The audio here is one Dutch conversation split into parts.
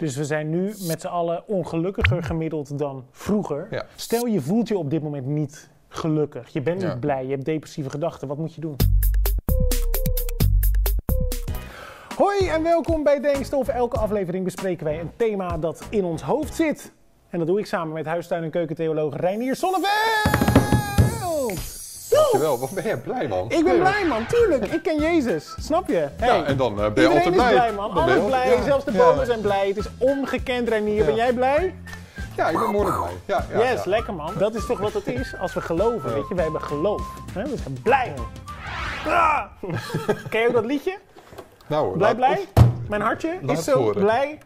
Dus we zijn nu met z'n allen ongelukkiger gemiddeld dan vroeger. Ja. Stel je voelt je op dit moment niet gelukkig. Je bent niet blij, je hebt depressieve gedachten. Wat moet je doen? Hoi en welkom bij Denkstof. Elke aflevering bespreken wij een thema dat in ons hoofd zit. En dat doe ik samen met huistuin- en keukentheoloog Reinier Sonneveld. Dankjewel, wat ben jij blij man. Ik ben blij man, tuurlijk. Ik ken Jezus, snap je? Hey. Ja, en dan eh, ben je Iedereen altijd is blij. blij man, Dan ben je alle altijd- blij, ja, zelfs de ja. bomen zijn blij. Het is ongekend Reinier, Ja. ben jij blij? Ja, ik ben behoorlijk blij. Ja, ja, yes, ja. lekker man. Dat is toch wat het is als we geloven, weet je. Wij hebben geloof. Hè? We zijn blij. Ah! Ken je ook dat liedje? Nou hoor, Blij, laat- blij? of- Mijn hartje Laat is zo horen. blij.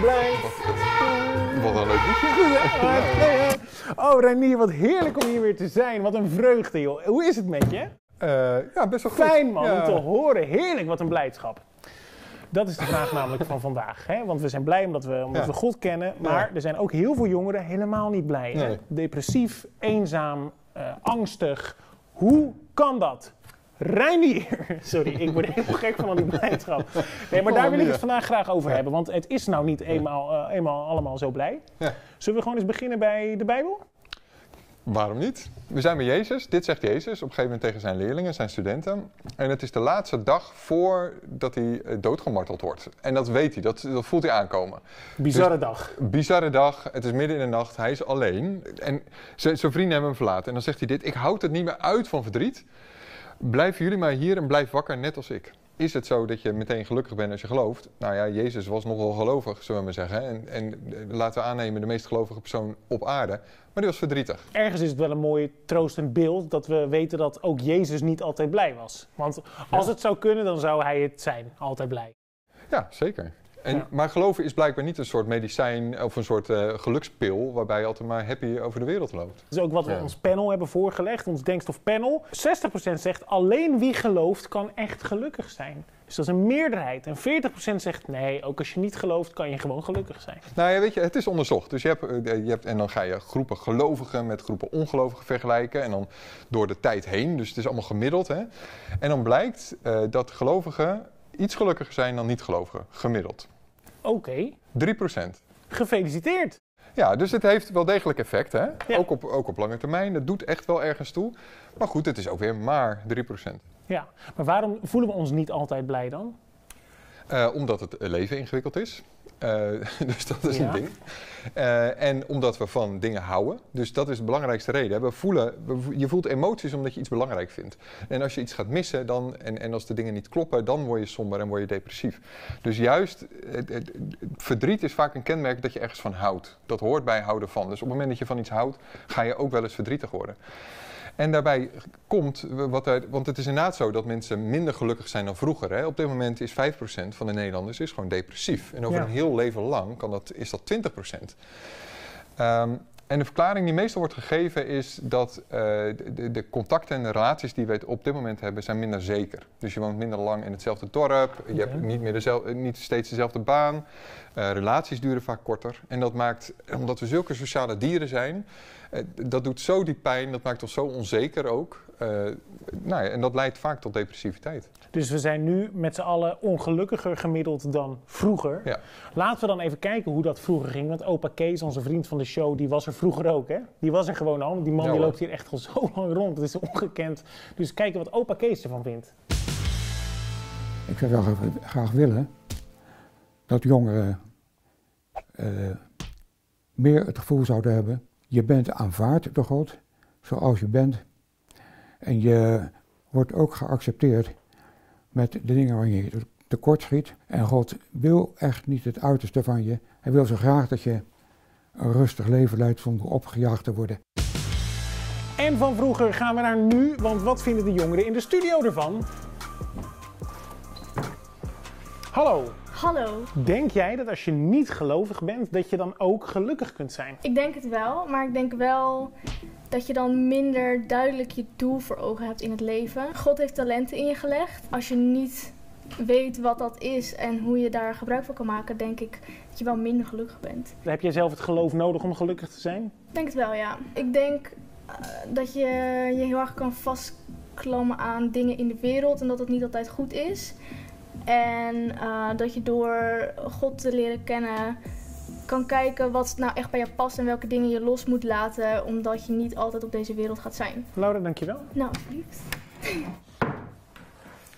Blij. Wat een leuk liedje. Oh, Renier, wat heerlijk om hier weer te zijn. Wat een vreugde, joh. Hoe is het met je? Eh, ja, best wel goed. Fijn, man, Ja. om te horen. Heerlijk, wat een blijdschap. Dat is de vraag namelijk van vandaag. Hè? Want we zijn blij omdat, we, omdat Ja. we God kennen. Maar Ja. er zijn ook heel veel jongeren helemaal niet blij. Nee. Depressief, eenzaam, eh, angstig. Hoe kan dat? Reinier. Sorry, ik word helemaal gek van al die blijdschap. Nee, maar daar wil ik het vandaag graag over hebben. Want het is nou niet eenmaal, eh, eenmaal allemaal zo blij. Ja. Zullen we gewoon eens beginnen bij de Bijbel? Waarom niet? We zijn bij Jezus. Dit zegt Jezus op een gegeven moment tegen zijn leerlingen, zijn studenten. En het is de laatste dag voordat hij eh, doodgemarteld wordt. En dat weet hij, dat, dat voelt hij aankomen. Bizarre dag. Bizarre dag, het is midden in de nacht, hij is alleen. En zijn vrienden hebben hem verlaten. En dan zegt hij dit, ik houd het niet meer uit van verdriet. Blijven jullie maar hier en blijf wakker, net als ik. Is het zo dat je meteen gelukkig bent als je gelooft? Nou ja, Jezus was nogal gelovig, zullen we maar zeggen. En, en eh, laten we aannemen, de meest gelovige persoon op aarde. Maar die was verdrietig. ergens is het wel een mooi troostend beeld dat we weten dat ook Jezus niet altijd blij was. Want als het zou kunnen, dan zou hij het zijn, altijd blij. Ja, zeker. En, Ja. Maar geloven is blijkbaar niet een soort medicijn of een soort eh, gelukspil... waarbij je altijd maar happy over de wereld loopt. Dat is ook wat we Ja. ons panel hebben voorgelegd, ons denkstofpanel. 60% zegt alleen wie gelooft kan echt gelukkig zijn. Dus dat is een meerderheid. En 40% zegt nee, ook als je niet gelooft kan je gewoon gelukkig zijn. Nou ja, weet je, het is onderzocht. Dus je hebt, eh, je hebt, en dan ga je groepen gelovigen met groepen ongelovigen vergelijken. En dan door de tijd heen, dus het is allemaal gemiddeld. Hè? En dan blijkt eh, dat gelovigen iets gelukkiger zijn dan niet-gelovigen, gemiddeld. Oké, 3%. gefeliciteerd. Ja, dus het heeft wel degelijk effect, hè? Ja. Ook, op, ook op lange termijn. Dat doet echt wel ergens toe. Maar goed, het is ook weer maar 3%. Ja, maar waarom voelen we ons niet altijd blij dan? Eh, omdat het leven ingewikkeld is. Eh, dus dat is Ja. een ding. Eh, en omdat we van dingen houden. Dus dat is de belangrijkste reden. We voelen, we je voelt emoties omdat je iets belangrijk vindt. En als je iets gaat missen dan, en, en als de dingen niet kloppen, dan word je somber en word je depressief. Dus juist, het, het- het verdriet is vaak een kenmerk dat je ergens van houdt. Dat hoort bij houden van. Dus op het moment dat je van iets houdt, ga je ook wel eens verdrietig worden. En daarbij komt, wat er, want het is inderdaad zo dat mensen minder gelukkig zijn dan vroeger. Hè. Op dit moment is 5% van de Nederlanders is gewoon depressief. En over Ja. een heel leven lang kan dat, is dat 20%. Ehm, en de verklaring die meestal wordt gegeven is dat eh, de, de- contacten en de relaties die we op dit moment hebben, zijn minder zeker. Dus je woont minder lang in hetzelfde dorp, je hebt niet, meer dezelfde, niet steeds dezelfde baan, eh, relaties duren vaak korter. En dat maakt, omdat we zulke sociale dieren zijn, eh, dat doet zo die pijn, dat maakt ons zo onzeker ook. Eh, nou ja, en dat leidt vaak tot depressiviteit. Dus we zijn nu met z'n allen ongelukkiger gemiddeld dan vroeger. Ja. Laten we dan even kijken hoe dat vroeger ging. Want opa Kees, onze vriend van de show, die was er vroeger ook. Hè? Die was er gewoon al. Die man Ja, die loopt hier echt al zo lang rond. Dat is ongekend. Dus kijken wat opa Kees ervan vindt. Ik zou wel graag, graag willen dat jongeren eh, meer het gevoel zouden hebben, je bent aanvaard door God, zoals je bent. En je wordt ook geaccepteerd met de dingen waar je tekort schiet. En God wil echt niet het uiterste van je. Hij wil zo graag dat je een rustig leven leidt zonder opgejaagd te worden. En van vroeger gaan we naar nu. Want wat vinden de jongeren in de studio ervan? Hallo. Hallo. Denk jij dat als je niet gelovig bent, dat je dan ook gelukkig kunt zijn? Ik denk het wel, maar ik denk wel dat je dan minder duidelijk je doel voor ogen hebt in het leven. God heeft talenten in je gelegd. Als je niet weet wat dat is en hoe je daar gebruik van kan maken, denk ik dat je wel minder gelukkig bent. Heb jij zelf het geloof nodig om gelukkig te zijn? Ik denk het wel, ja. Ik denk eh, dat je je heel erg kan vastklammen aan dingen in de wereld en dat het niet altijd goed is. En eh, dat je door God te leren kennen kan kijken wat nou echt bij je past en welke dingen je los moet laten, omdat je niet altijd op deze wereld gaat zijn. Laura, dankjewel. Nou, alsjeblieft.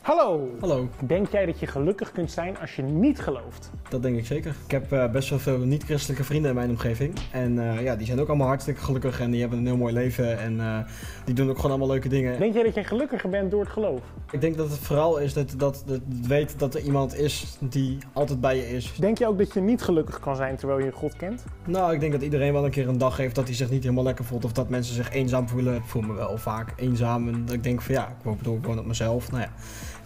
Hallo. Hallo, Denk jij dat je gelukkig kunt zijn als je niet gelooft? dat denk ik zeker. Ik heb eh, best wel veel niet-christelijke vrienden in mijn omgeving. En eh, ja, die zijn ook allemaal hartstikke gelukkig en die hebben een heel mooi leven. En eh, die doen ook gewoon allemaal leuke dingen. Denk jij dat jij gelukkiger bent door het geloof? Ik denk dat het vooral is dat, dat, weet dat er iemand is die altijd bij je is. Denk je ook dat je niet gelukkig kan zijn terwijl je God kent? Nou, ik denk dat iedereen wel een keer een dag heeft dat hij zich niet helemaal lekker voelt. Of dat mensen zich eenzaam voelen. Ik voel me wel vaak eenzaam. En dat ik denk van ja, ik bedoel, ik woon op mezelf. Nou ja,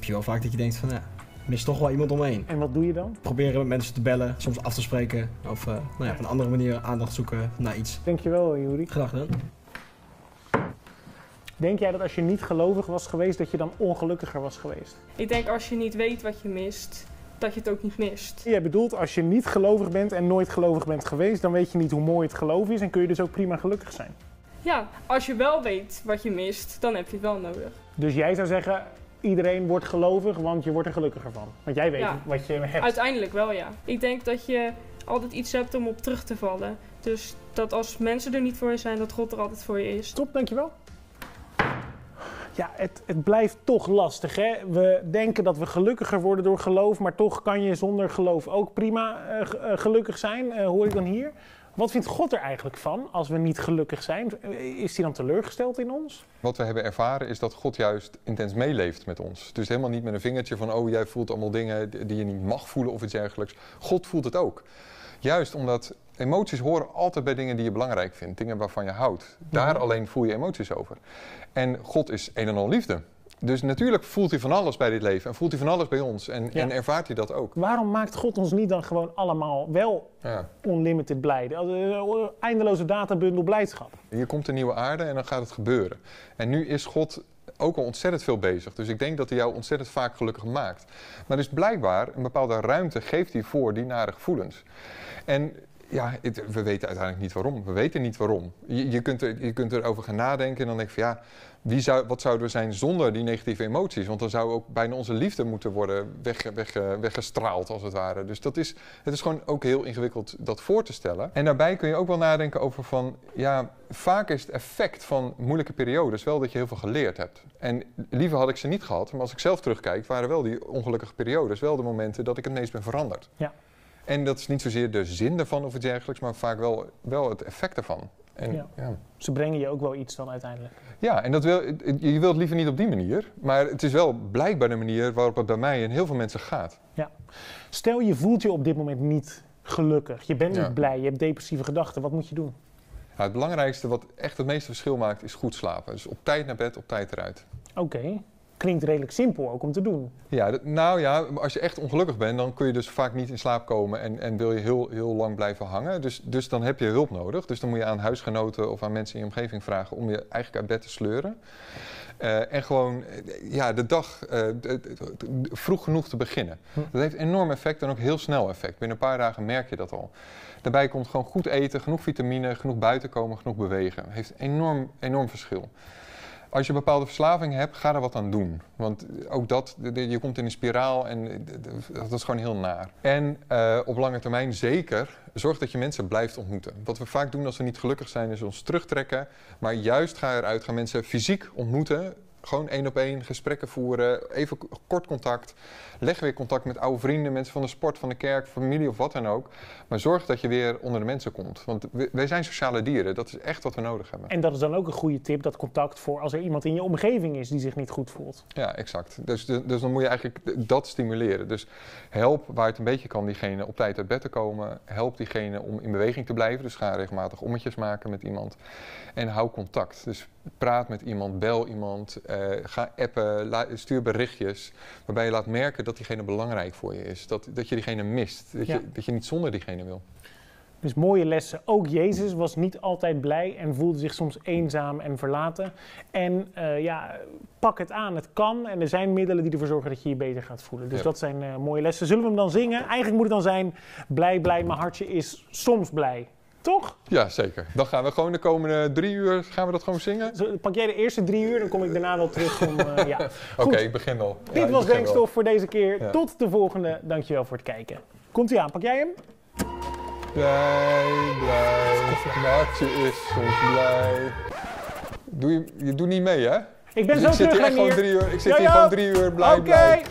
je wel vaak dat je denkt van ja, ik mis toch wel iemand om me heen. En wat doe je dan? Proberen met mensen te bellen, soms af te spreken. Of eh, nou ja, op een andere manier aandacht zoeken naar iets. Dankjewel, Juri. Graag gedaan. Denk jij dat als je niet gelovig was geweest, dat je dan ongelukkiger was geweest? Ik denk als je niet weet wat je mist, dat je het ook niet mist. Jij bedoelt, als je niet gelovig bent en nooit gelovig bent geweest, dan weet je niet hoe mooi het geloof is en kun je dus ook prima gelukkig zijn. Ja, als je wel weet wat je mist, dan heb je het wel nodig. Dus jij zou zeggen, iedereen wordt gelovig, want je wordt er gelukkiger van. Want jij weet Ja. wat je hebt. Uiteindelijk wel, ja. Ik denk dat je altijd iets hebt om op terug te vallen. Dus dat als mensen er niet voor je zijn, dat God er altijd voor je is. Top, dankjewel. Ja, het, het blijft toch lastig. Hè? We denken dat we gelukkiger worden door geloof, maar toch kan je zonder geloof ook prima eh, eh, gelukkig zijn, eh, hoor ik dan hier. Wat vindt God er eigenlijk van als we niet gelukkig zijn? Is hij dan teleurgesteld in ons? Wat we hebben ervaren is dat God juist intens meeleeft met ons. Dus helemaal niet met een vingertje van, oh jij voelt allemaal dingen die die je niet mag voelen of iets dergelijks. God voelt het ook. Juist omdat emoties horen altijd bij dingen die je belangrijk vindt, dingen waarvan je houdt. Daar Mhm. alleen voel je emoties over. En God is een en al liefde. Dus natuurlijk voelt hij van alles bij dit leven en voelt hij van alles bij ons en, Ja. en ervaart hij dat ook. Waarom maakt God ons niet dan gewoon allemaal wel Ja. unlimited blij? Uh, eindeloze databundel blijdschap. Hier komt een nieuwe aarde en dan gaat het gebeuren. En nu is God ook al ontzettend veel bezig. Dus ik denk dat hij jou ontzettend vaak gelukkig maakt. Maar dus blijkbaar een bepaalde ruimte geeft hij voor die nare gevoelens. En ja, het- we weten uiteindelijk niet waarom. We weten niet waarom. Je, je, kunt, er, je kunt erover gaan nadenken en dan denk je van ja, wie zou, wat zouden we zijn zonder die negatieve emoties? Want dan zou ook bijna onze liefde moeten worden weg, weg, weggestraald als het ware. Dus dat is, het is gewoon ook heel ingewikkeld dat voor te stellen. En daarbij kun je ook wel nadenken over van, ja, vaak is het effect van moeilijke periodes wel dat je heel veel geleerd hebt. En liever had ik ze niet gehad, maar als ik zelf terugkijk, waren wel die ongelukkige periodes wel de momenten dat ik het meest ben veranderd. Ja. En dat is niet zozeer de zin ervan of iets dergelijks, maar vaak wel, wel het effect ervan. En, Ja. ja. Ze brengen je ook wel iets dan uiteindelijk. Ja, en dat wil, je wilt liever niet op die manier, maar het is wel blijkbaar de manier waarop het bij mij en heel veel mensen gaat. Stel je voelt je op dit moment niet gelukkig. Je bent Ja. niet blij, je hebt depressieve gedachten. Wat moet je doen? Het belangrijkste wat echt het meeste verschil maakt is goed slapen. Dus op tijd naar bed, op tijd eruit. Oké, klinkt redelijk simpel ook om te doen. Ja, dat- nou ja, als je echt ongelukkig bent, dan kun je dus vaak niet in slaap komen en, en wil je heel, heel lang blijven hangen. Dus, dus dan heb je hulp nodig. Dus dan moet je aan huisgenoten of aan mensen in je omgeving vragen om je eigenlijk uit bed te sleuren. Eh, en gewoon eh, ja, de dag eh, vroeg genoeg te beginnen. Hm. Dat heeft enorm effect en ook heel snel effect. Binnen een paar dagen merk je dat al. Daarbij komt gewoon goed eten, genoeg vitamine, genoeg buiten komen, genoeg bewegen. Heeft enorm, enorm verschil. Als je een bepaalde verslaving hebt, ga er wat aan doen. Want ook dat, je komt in een spiraal en dat is gewoon heel naar. En eh, op lange termijn zeker, zorg dat je mensen blijft ontmoeten. Wat we vaak doen als we niet gelukkig zijn, is ons terugtrekken. Maar juist ga eruit, ga mensen fysiek ontmoeten. Gewoon één op één, gesprekken voeren, even kort contact. Leg weer contact met oude vrienden, mensen van de sport, van de kerk, familie of wat dan ook. Maar zorg dat je weer onder de mensen komt. Want wij zijn sociale dieren, dat is echt wat we nodig hebben. En dat is dan ook een goede tip, dat contact voor als er iemand in je omgeving is die zich niet goed voelt. Ja, exact. Dus, de- dus dan moet je eigenlijk dat stimuleren. Dus help waar het een beetje kan diegene op tijd uit bed te komen. Help diegene om in beweging te blijven. Dus ga regelmatig ommetjes maken met iemand. En hou contact. Dus praat met iemand, bel iemand, eh, ga appen, la- stuur berichtjes. Waarbij je laat merken dat diegene belangrijk voor je is. Dat, dat je diegene mist. Dat, Ja. je, dat je niet zonder diegene wil. Dus mooie lessen. Ook Jezus was niet altijd blij en voelde zich soms eenzaam en verlaten. En eh, ja, pak het aan. Het kan. En er zijn middelen die ervoor zorgen dat je je beter gaat voelen. Dus Ja. dat zijn eh, mooie lessen. Zullen we hem dan zingen? Eigenlijk moet het dan zijn: blij, blij, mijn hartje is soms blij. Toch? Ja, zeker. Dan gaan we gewoon de komende drie uur, gaan we dat gewoon zingen? Zo, Pak jij de eerste drie uur, dan kom ik daarna wel terug om... eh, ja. Oké, ik begin al. Dit was. Denkstof voor deze keer. Ja. Tot de volgende. Dankjewel voor het kijken. Komt ie aan, pak jij hem? Blij, blij, Maartje is soms blij. Doe je, je doet niet mee, hè? Ik ben Dus zo ik zit terug, hier echt gewoon drie uur, ik zit hier gewoon drie uur blij, Oké. blij.